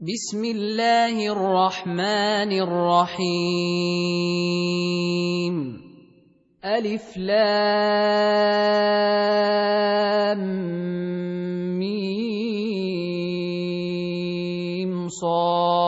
بسم الله الرحمن الرحيم. ألف لام ميم صاد.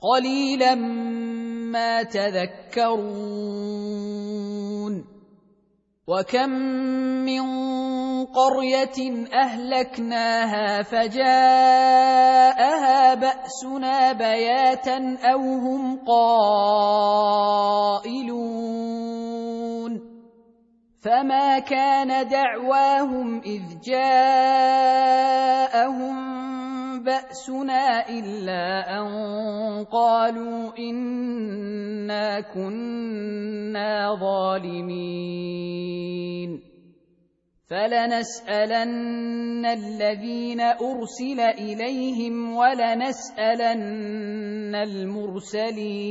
قليلا ما تذكرون. وكم من قرية أهلكناها فجاءها بأسنا بياتا أو هم قائلون. فما كان دعواهم إذ جاءهم بأسنا إلا أن قالوا إنا كنا ظالمين. فلنسألن الذين أرسل إليهم ولنسألن المرسلين.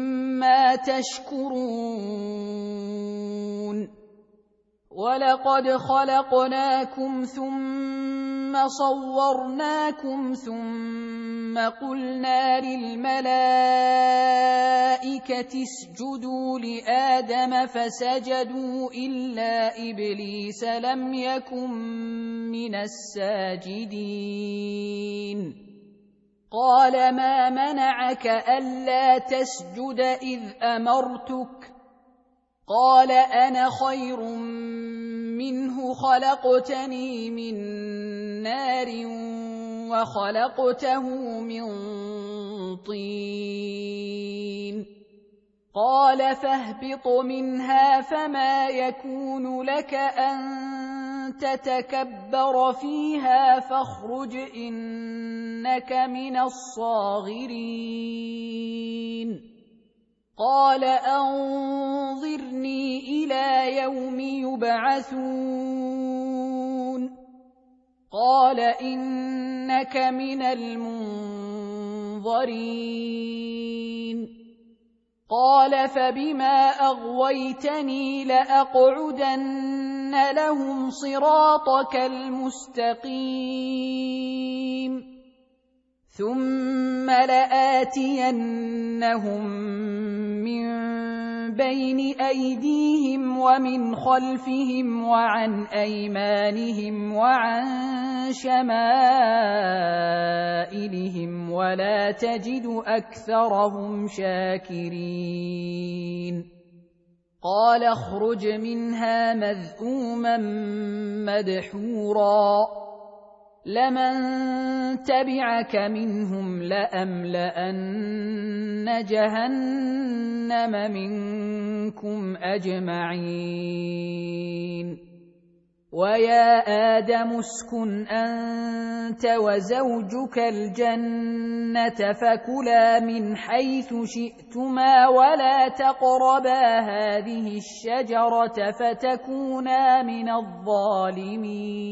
ما تشكرون ولقد خلقناكم ثم صورناكم ثم قلنا للملائكة اسجدوا لآدم فسجدوا إلا إبليس لم يكن من الساجدين قال ما منعك ألا تسجد إذ أمرتك؟ قال أنا خير منه خلقتني من نار وخلقته من طين. قال فاهبط منها فما يكون لك أن تتكبر فيها فاخرج إنك من الصاغرين. قال أنظرني إلى يوم يبعثون. قال إنك من المنظرين. قال فبما اغويتني لاقعدن لهم صراطك المستقيم ثم لاتينهم من بين ايديهم ومن خلفهم وعن ايمانهم وعن شمائلهم ولا تجد اكثرهم شاكرين قال اخرج منها مذءوما مدحورا لمن تبعك منهم لاملان جهنم منكم اجمعين ويا آدم اسكن انت وزوجك الجنه فكلا من حيث شئتما ولا تقربا هذه الشجره فتكونا من الظالمين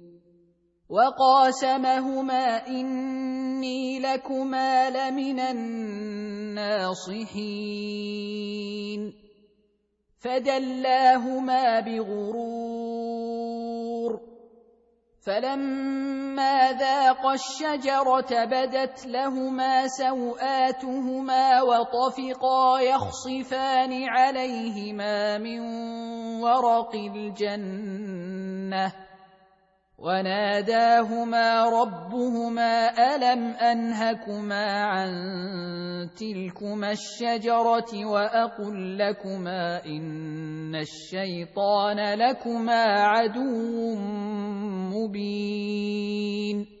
وقاسمهما إني لكما لمن الناصحين. فدلاهما بغرور. فلما ذاقا الشجرة بدت لهما سوآتهما وطفقا يخصفان عليهما من ورق الجنة. وناداهما ربهما ألم أنهكما عن تلكما الشجرة وأقل لكما إن الشيطان لكما عدو مبين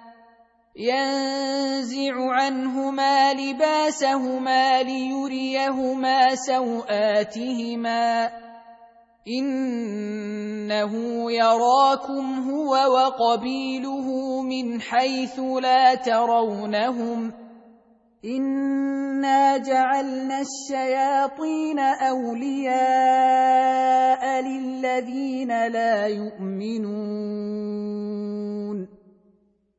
ينزع عنهما لباسهما ليريهما سوآتهما. إنه يراكم هو وقبيله من حيث لا ترونهم. انا جعلنا الشياطين اولياء للذين لا يؤمنون.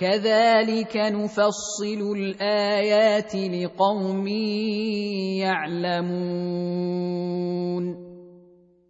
كذلك نفصل الآيات لقوم يعلمون.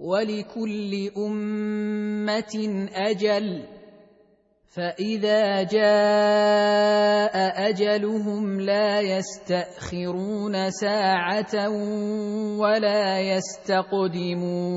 ولكل أمة أجل فإذا جاء أجلهم لا يستأخرون ساعة ولا يستقدمون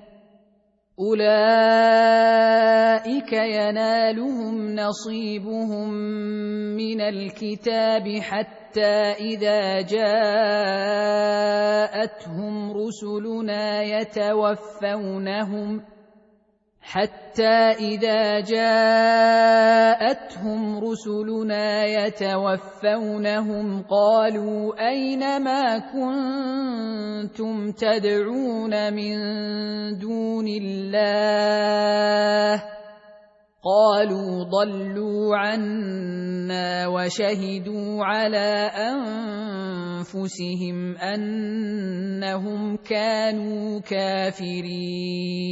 أولئك ينالهم نصيبهم من الكتاب حتى إذا جاءتهم رسلنا يتوفونهم حتى إذا جاءتهم رسلنا يتوفونهم قالوا أين ما كنتم تدعون من دون الله؟ قالوا ضلوا عنا وشهدوا على أنفسهم أنهم كانوا كافرين.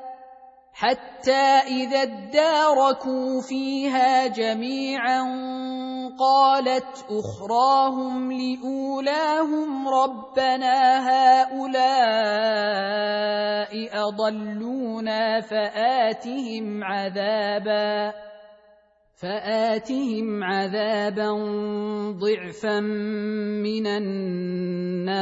حتى إذا اداركوا فيها جميعا قالت أخراهم لأولاهم ربنا هؤلاء أضلونا فآتهم عذابا فآتهم عذابا ضعفا من النار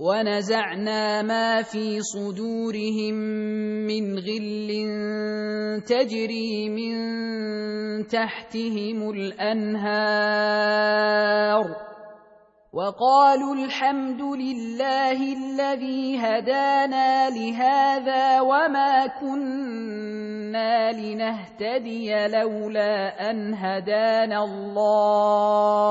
ونزعنا ما في صدورهم من غل تجري من تحتهم الأنهار. وقالوا الحمد لله الذي هدانا لهذا وما كنا لنهتدي لولا أن هدانا الله.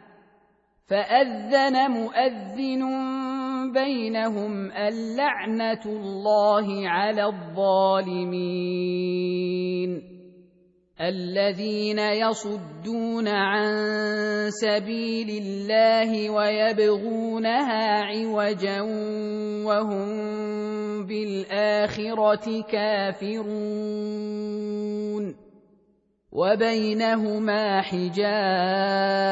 فأذن مؤذن بينهم اللعنة الله على الظالمين الذين يصدون عن سبيل الله ويبغونها عوجا وهم بالآخرة كافرون وبينهما حجاب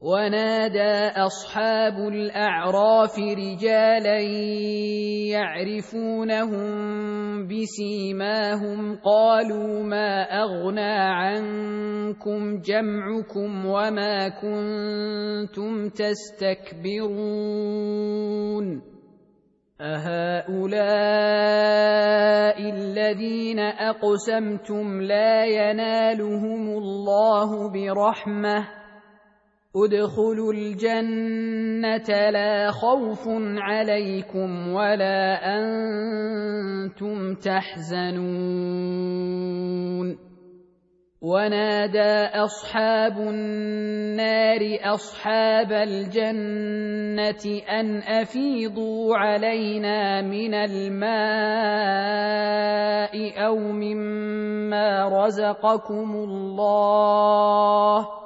ونادى أصحاب الأعراف رجالا يعرفونهم بسيماهم قالوا ما أغنى عنكم جمعكم وما كنتم تستكبرون أهؤلاء الذين أقسمتم لا ينالهم الله برحمة ادخلوا الجنة لا خوف عليكم ولا أنتم تحزنون. ونادى أصحاب النار أصحاب الجنة أن أفيضوا علينا من الماء أو مما رزقكم الله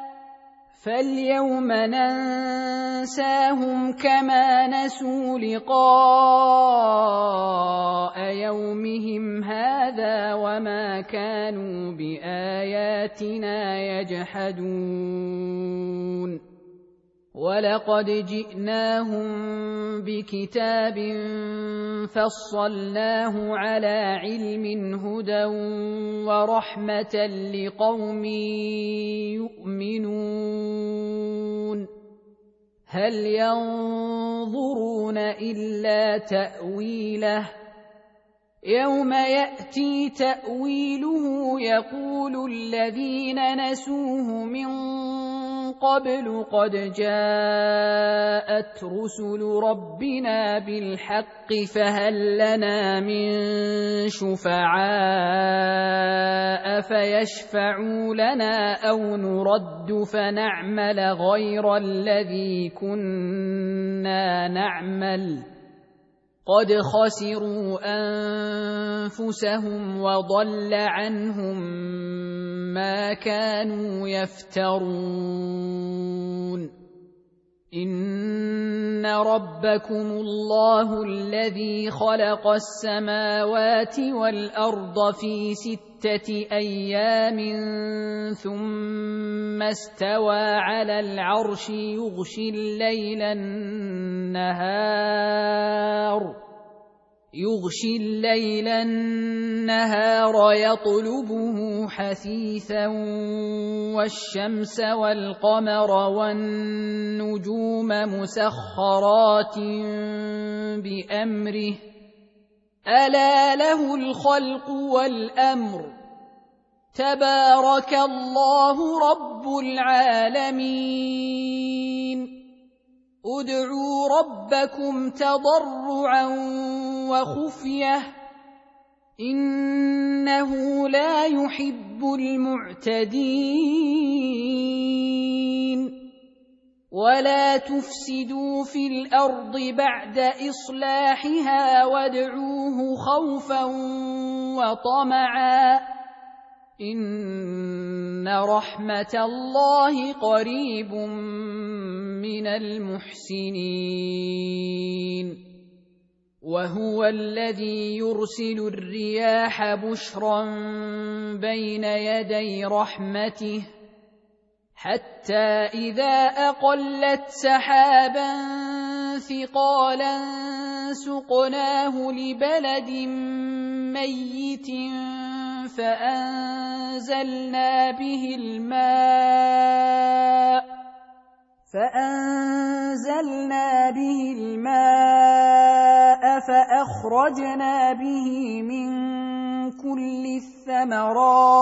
فاليوم ننساهم كما نسوا لقاء يومهم هذا وما كانوا باياتنا يجحدون ولقد جئناهم بكتاب فصلناه على علم هدى ورحمه لقوم يؤمنون هل ينظرون الا تاويله يوم ياتي تاويله يقول الذين نسوه من قبل قد جاءت رسل ربنا بالحق فهل لنا من شفعاء فيشفعوا لنا أو نرد فنعمل غير الذي كنا نعمل قد خسروا أنفسهم وضل عنهم ما كانوا يفترون. ان ربكم الله الذي خلق السماوات والارض في سته أيام ثم استوى على العرش يغشي الليل النهار يغشي الليل النهار يطلبه حثيثا والشمس والقمر والنجوم مسخرات بأمره. ألا له الخلق والأمر. تبارك الله رب العالمين. ادعوا ربكم تضرعا وخفية إنه لا يحب المعتدين ولا تفسدوا في الأرض بعد إصلاحها وادعوه خوفا وطمعا ان رحمه الله قريب من المحسنين وهو الذي يرسل الرياح بشرا بين يدي رحمته حتى إذا أقلت سحابا ثقالا سقناه لبلد ميت فأنزلنا به الماء فأنزلنا به الماء فأخرجنا به من كل الثمرات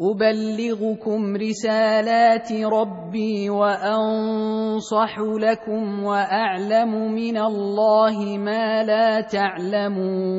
ابلغكم رسالات ربي وانصح لكم واعلم من الله ما لا تعلمون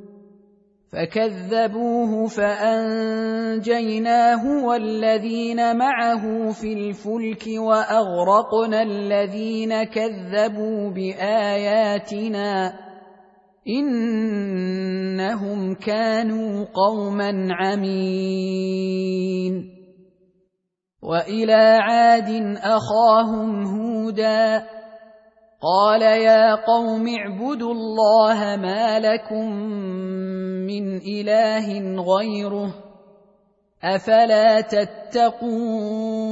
فكذبوه فانجيناه والذين معه في الفلك واغرقنا الذين كذبوا باياتنا انهم كانوا قوما عمين والى عاد اخاهم هودا قال يا قوم اعبدوا الله ما لكم من إله غيره أفلا تتقون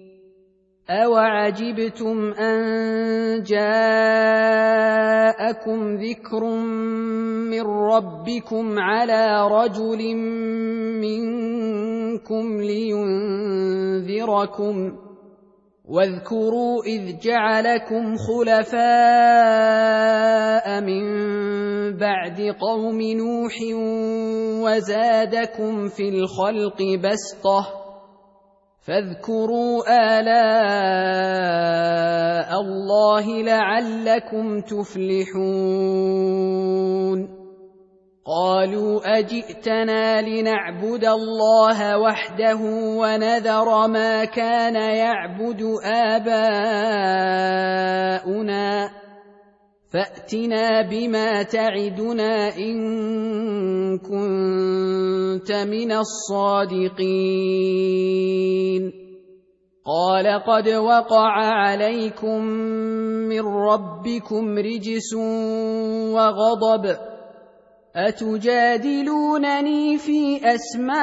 اوعجبتم ان جاءكم ذكر من ربكم على رجل منكم لينذركم واذكروا اذ جعلكم خلفاء من بعد قوم نوح وزادكم في الخلق بسطه فاذكروا آلاء الله لعلكم تفلحون. قالوا أجئتنا لنعبد الله وحده ونذر ما كان يعبد آباؤنا. فأتنا بما تعدنا إن كنت من الصادقين. قال قد وقع عليكم من ربكم رجس وغضب. أتجادلونني في أسماء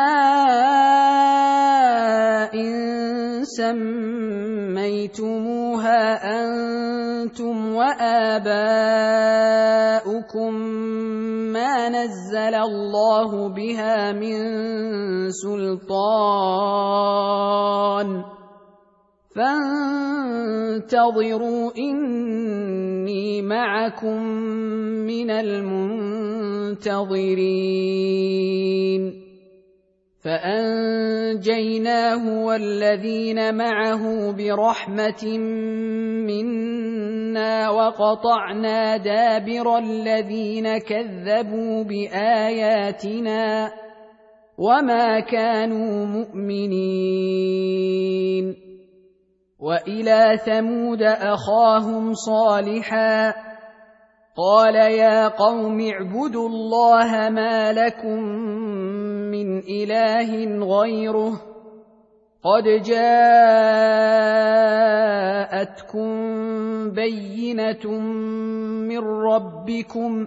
سميتموها أنتم وآباؤكم ما نزل الله بها من سلطان فانتظروا إني معكم من المنتظرين. فأنجيناه والذين معه برحمة منا وقطعنا دابر الذين كذبوا بآياتنا وما كانوا مؤمنين. وإلى ثمود أخاهم صالحا قال يا قوم اعبدوا الله ما لكم من إله غيره قد جاءتكم بينة من ربكم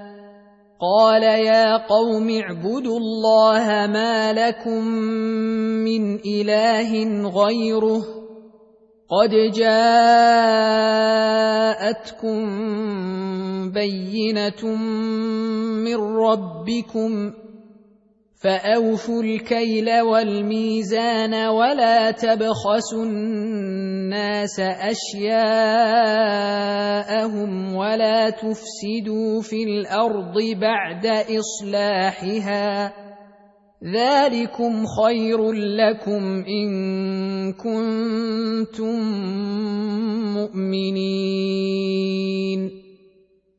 قال يا قوم اعبدوا الله ما لكم من إله غيره قد جاءتكم بينة من ربكم فأوفوا الكيل والميزان ولا تبخسوا الناس أشياءهم ولا تفسدوا في الأرض بعد إصلاحها ذلكم خير لكم إن كنتم مؤمنين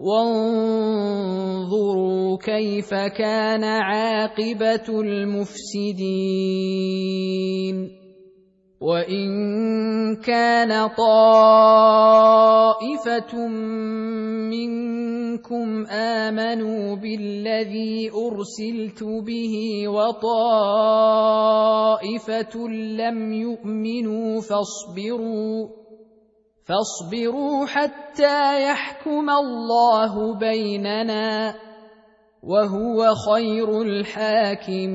وانظروا كيف كان عاقبة المفسدين وإن كان طائفة منكم آمنوا بالذي أرسلت به وطائفة لم يؤمنوا فاصبروا فاصبروا حتى يحكم الله بيننا وهو خير الحاكمين.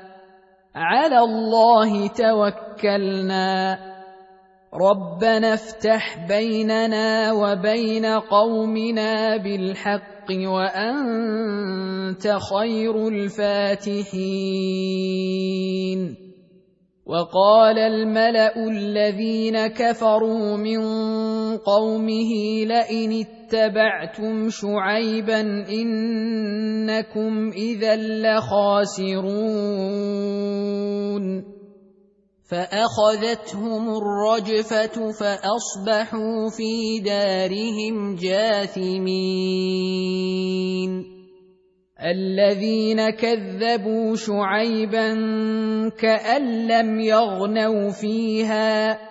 على الله توكلنا. ربنا افتح بيننا وبين قومنا بالحق وأنت خير الفاتحين. وقال الملأ الذين كفروا من قومه لئن اتبعتم شعيبا إنكم إذا لخاسرون فأخذتهم الرجفة فأصبحوا في دارهم جاثمين الذين كذبوا شعيبا كأن لم يغنوا فيها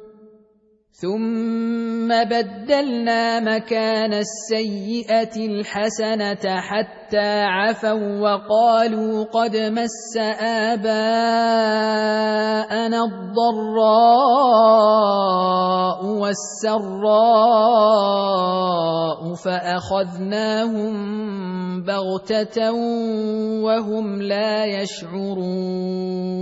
ثم بدلنا مكان السيئة الحسنة حتى عفوا وقالوا قد مس آباءنا الضراء والسراء فأخذناهم بغتة وهم لا يشعرون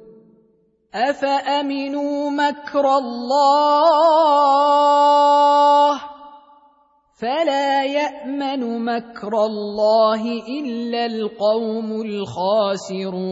افامنوا مكر الله فلا يامن مكر الله الا القوم الخاسرون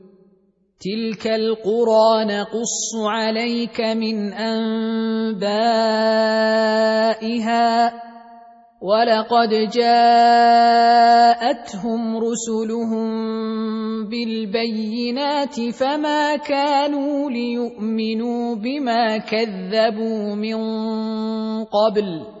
تلك القرى نقص عليك من انبائها ولقد جاءتهم رسلهم بالبينات فما كانوا ليؤمنوا بما كذبوا من قبل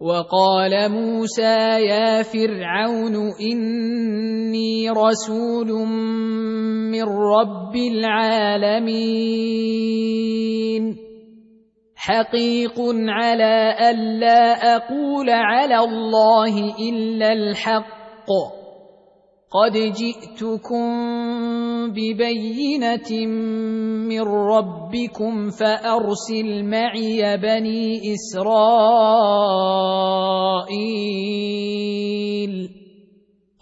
وقال موسى يا فرعون إني رسول من رب العالمين. حقيق على الا أقول على الله إلا الحق. قد جئتكم ببينة من ربكم فأرسل معي بني إسرائيل.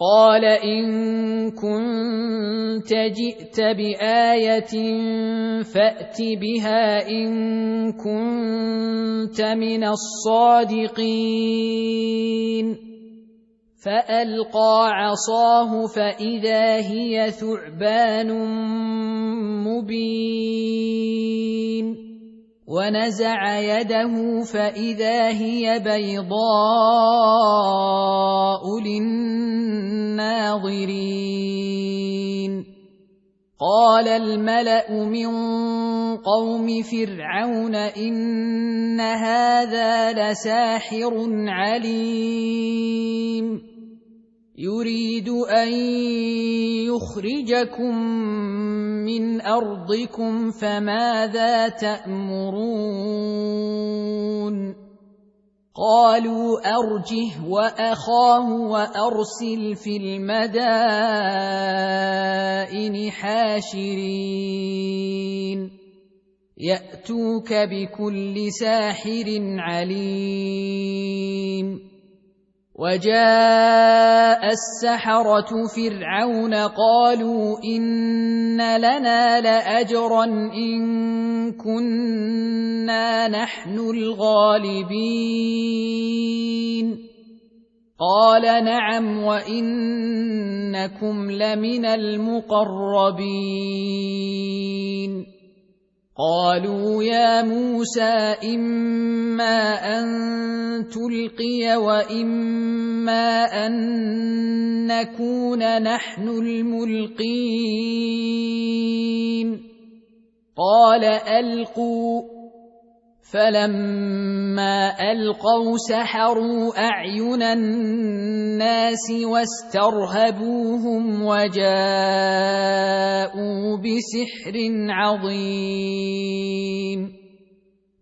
قال إن كنت جئت بآية فأت بها إن كنت من الصادقين. فألقى عصاه فإذا هي ثعبان مبين ونزع يده فإذا هي بيضاء للناظرين قال الملأ من قوم فرعون إن هذا لساحر عليم يريد أن يخرجكم من أرضكم فماذا تأمرون؟ قالوا أرجه وأخاه وأرسل في المدائن حاشرين. يأتوك بكل ساحر عليم. وجاء السحرة فرعون قالوا إن لنا لأجرا إن كنا نحن الغالبين. قال نعم وإنكم لمن المقربين. قالوا يا موسى إما أن تلقي وإما أن نكون نحن الملقين. قال ألقوا فلما القوا سحروا اعين الناس واسترهبوهم وجاءوا بسحر عظيم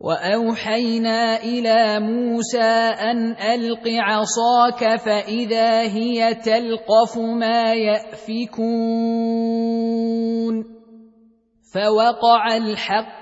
واوحينا إلى موسى ان الق عصاك فاذا هي تلقف ما يافكون فوقع الحق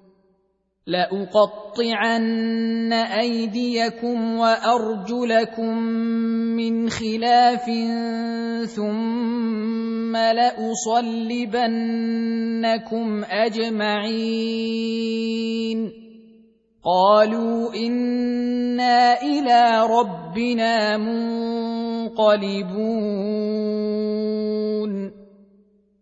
لأقطعن أيديكم وأرجلكم من خلاف ثم لأصلبنكم أجمعين. قالوا إنا إلى ربنا منقلبون.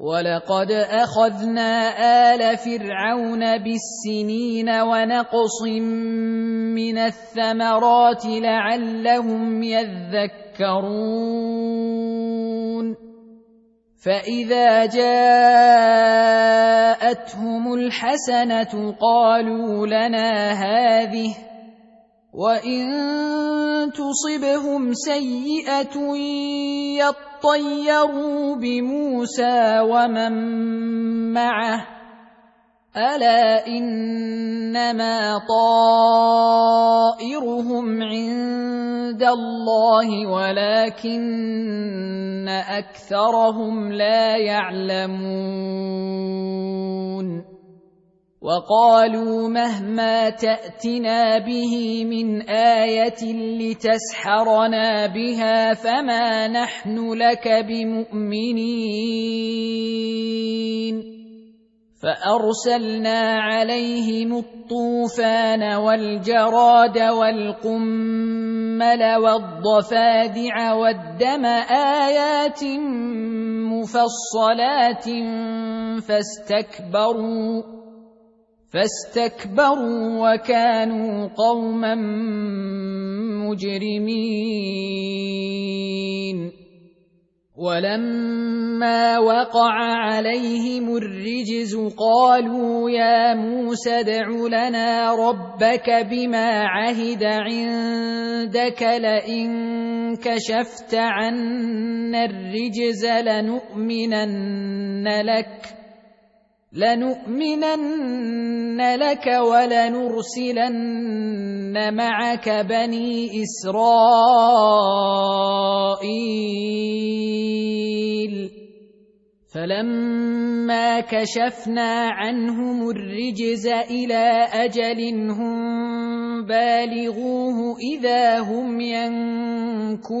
ولقد اخذنا ال فرعون بالسنين ونقص من الثمرات لعلهم يذكرون فاذا جاءتهم الحسنه قالوا لنا هذه وان تصبهم سيئه يطيروا بموسى ومن معه الا انما طائرهم عند الله ولكن اكثرهم لا يعلمون وقالوا مهما تأتنا به من آية لتسحرنا بها فما نحن لك بمؤمنين. فأرسلنا عليهم الطوفان والجراد والقمل والضفادع والدم آيات مفصلات فاستكبروا فاستكبروا وكانوا قوما مجرمين. ولما وقع عليهم الرجز قالوا يا موسى ادع لنا ربك بما عهد عندك لئن كشفت عنا الرجز لنؤمنن لك. لنؤمنن لك ولنرسلن معك بني إسرائيل. فلما كشفنا عنهم الرجز إلى أجل هم بالغوه إذا هم ينكثون.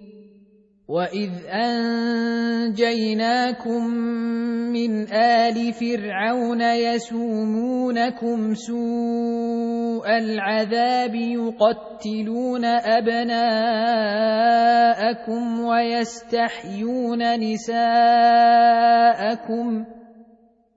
واذ انجيناكم من ال فرعون يسومونكم سوء العذاب يقتلون ابناءكم ويستحيون نساءكم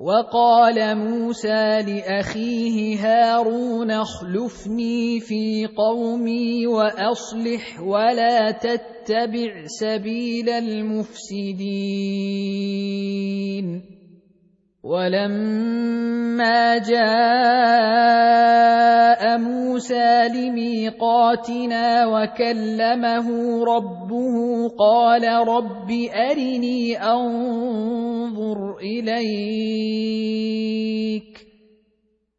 وقال موسى لأخيه هارون اخلفني في قومي وأصلح ولا تتبع سبيل المفسدين. ولما جاء موسى لميقاتنا وكلمه ربه قال رب أرني أنظر إليك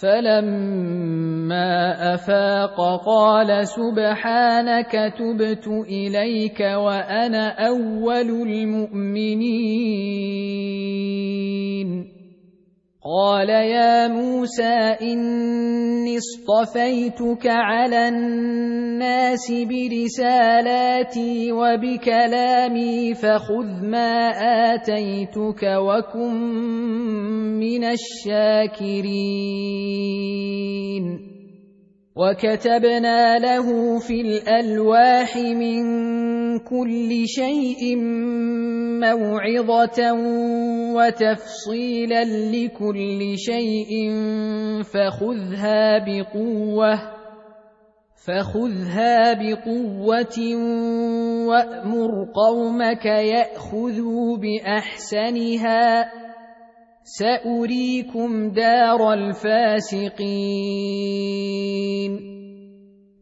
فلما افاق قال سبحانك تبت اليك وأنا اول المؤمنين قال يا موسى إني اصطفيتك على الناس برسالاتي وبكلامي فخذ ما آتيتك وكن من الشاكرين. وكتبنا له في الألواح من كل شيء موعظه وتفصيلا لكل شيء فخذها بقوه فخذها بقوه وامر قومك ياخذوا باحسنها ساريكم دار الفاسقين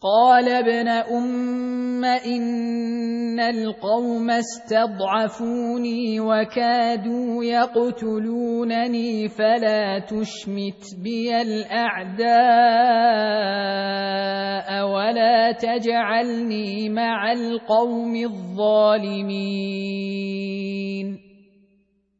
قال ابن أم إن القوم استضعفوني وكادوا يقتلونني فلا تشمت بي الأعداء ولا تجعلني مع القوم الظالمين.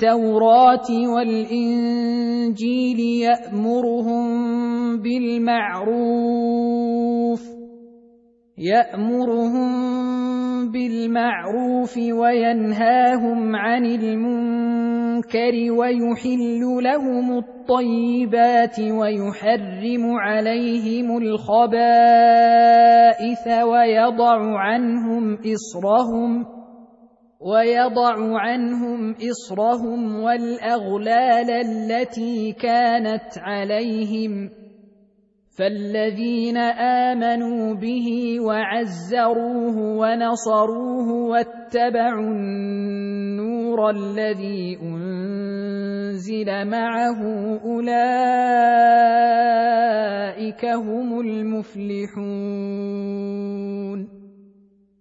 التوراه والإنجيل يأمرهم بالمعروف يأمرهم بالمعروف وينهاهم عن المنكر ويحل لهم الطيبات ويحرم عليهم الخبائث ويضع عنهم إصرهم ويضع عنهم إصرهم والأغلال التي كانت عليهم فالذين آمنوا به وعزروه ونصروه واتبعوا النور الذي أنزل معه أولئك هم المفلحون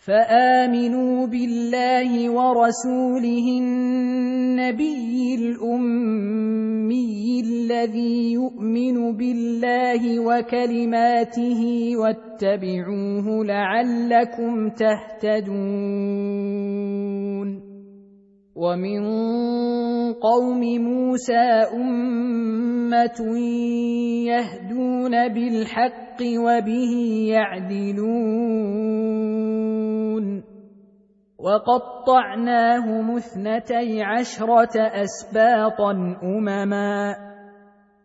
فآمنوا بالله ورسوله النبي الأمي الذي يؤمن بالله وكلماته واتبعوه لعلكم تهتدون ومن قوم موسى أمة يهدون بالحق وبه يعدلون. وقطعناهم اثنتي عشرة أسباطا أمما.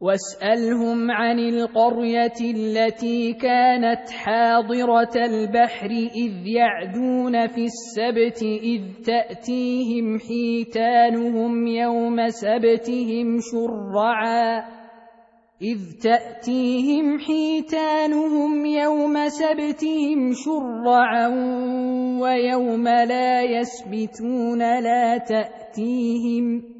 واسألهم عن القرية التي كانت حاضرة البحر إذ يعدون في السبت إذ تأتيهم حيتانهم يوم سبتهم شرعا إذ تأتيهم حيتانهم يوم سبتهم شرعا ويوم لا يسبتون لا تأتيهم ۖ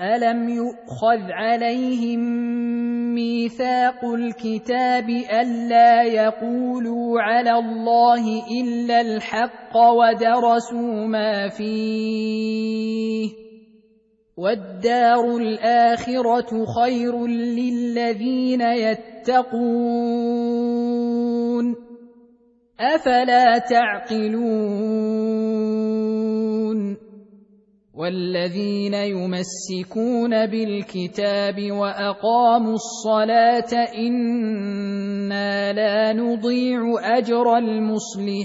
الم يؤخذ عليهم ميثاق الكتاب الا يقولوا على الله الا الحق ودرسوا ما فيه والدار الاخره خير للذين يتقون افلا تعقلون والذين يمسكون بالكتاب وأقاموا الصلاة إنا لا نضيع أجر المصلحين.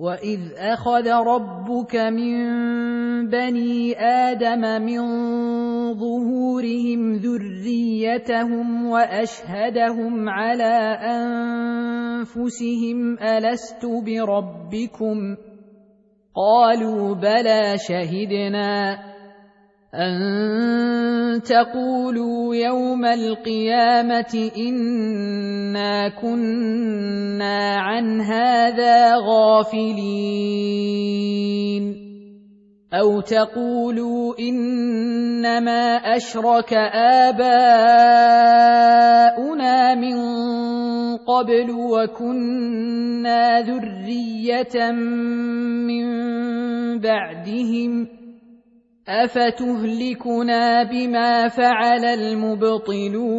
واذ اخذ ربك من بني آدم من ظهورهم ذريتهم واشهدهم على انفسهم الست بربكم قالوا بلى شهدنا أن تقولوا يوم القيامة إنا كنا عن هذا غافلين. أو تقولوا إنما أشرك آباؤنا من قبل وكنا ذرية من بعدهم افتهلكنا بما فعل المبطلون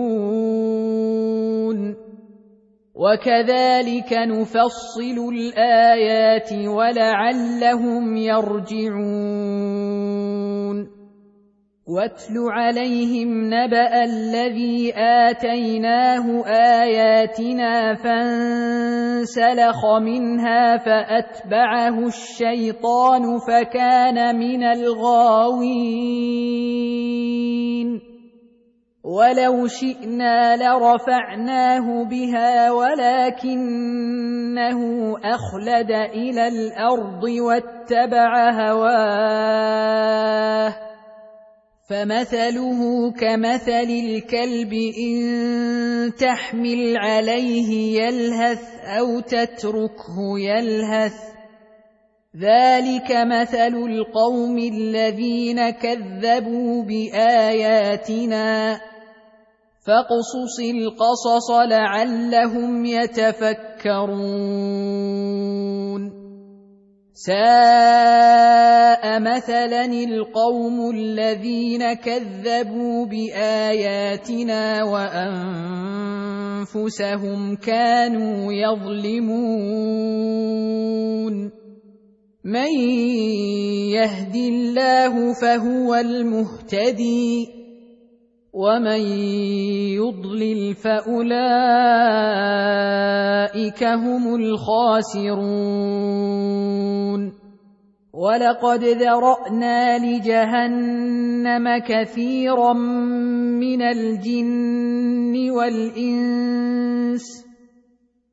وكذلك نفصل الايات ولعلهم يرجعون واتل عليهم نبأ الذي آتيناه آياتنا فانسلخ منها فأتبعه الشيطان فكان من الغاوين. ولو شئنا لرفعناه بها ولكنه أخلد إلى الأرض واتبع هواه. فمثله كمثل الكلب إن تحمل عليه يلهث أو تتركه يلهث. ذلك مثل القوم الذين كذبوا بآياتنا. فاقصص القصص لعلهم يتفكرون. ساء مثلا القوم الذين كذبوا بآياتنا وأنفسهم كانوا يظلمون. من يهد الله فهو المهتدي. ومن يضلل فاولئك هم الخاسرون ولقد ذرانا لجهنم كثيرا من الجن والانس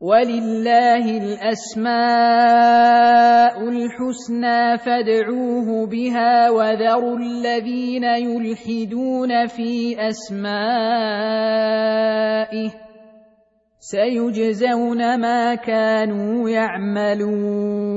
ولله الاسماء الحسنى فادعوه بها وذروا الذين يلحدون في اسمائه سيجزون ما كانوا يعملون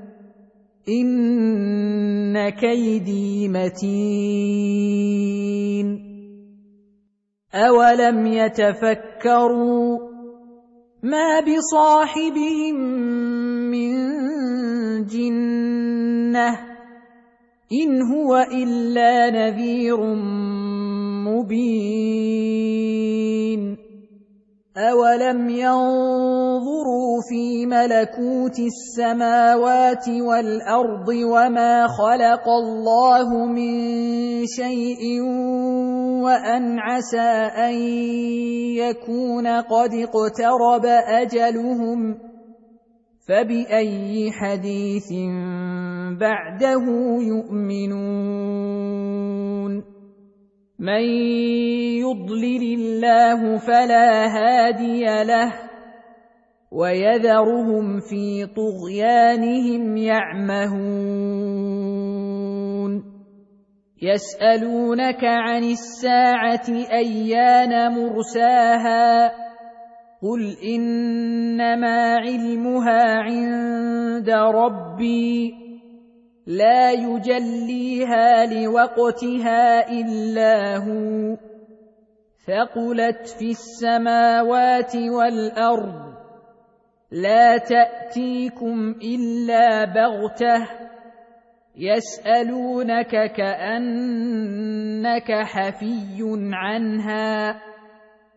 ان كيدي متين اولم يتفكروا ما بصاحبهم من جنه ان هو الا نذير مبين اولم ينظروا في ملكوت السماوات والارض وما خلق الله من شيء وان عسى ان يكون قد اقترب اجلهم فباي حديث بعده يؤمنون من يضلل الله فلا هادي له ويذرهم في طغيانهم يعمهون يسألونك عن الساعة أيان مرساها قل إنما علمها عند ربي لا يجليها لوقتها إلا هو. ثقلت في السماوات والأرض. لا تأتيكم إلا بغتة. يسألونك كأنك حفي عنها.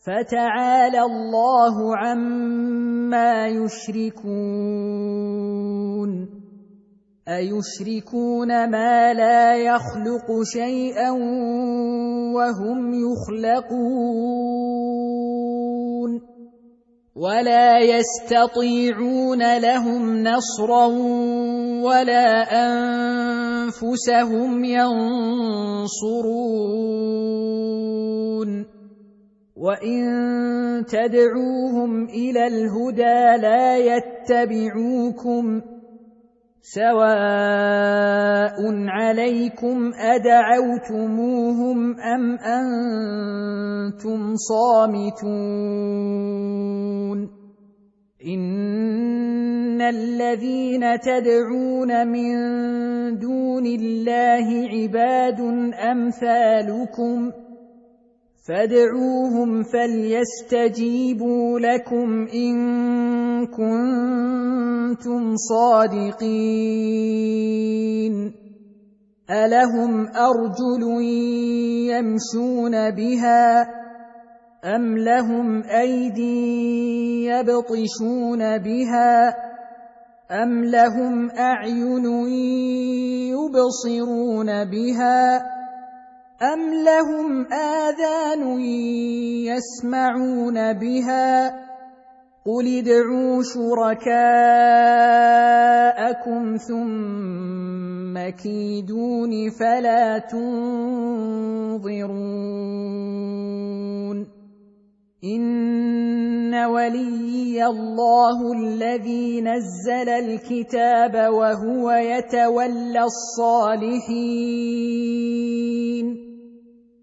فتعالى الله عما يشركون. أيشركون ما لا يخلق شيئا وهم يخلقون. ولا يستطيعون لهم نصرا ولا أنفسهم ينصرون. وان تدعوهم إلى الهدى لا يتبعوكم سواء عليكم ادعوتموهم ام أنتم صامتون ان الذين تدعون من دون الله عباد امثالكم فادعوهم فليستجيبوا لكم إن كنتم صادقين. ألهم أرجل يمشون بها أم لهم أيدي يبطشون بها أم لهم أعين يبصرون بها أم لهم آذان يسمعون بها قل ادعوا شركاءكم ثم كيدون فلا تنظرون ان وليي الله الذي نزل الكتاب وهو يتولى الصالحين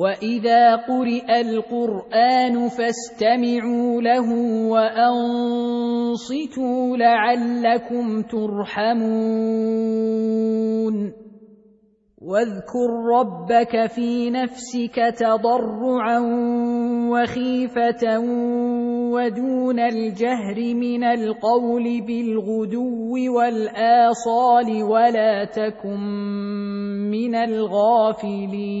واذا قرئ القران فاستمعوا له وانصتوا لعلكم ترحمون واذكر ربك في نفسك تضرعا وخيفة ودون الجهر من القول بالغدو والآصال ولا تكن من الغافلين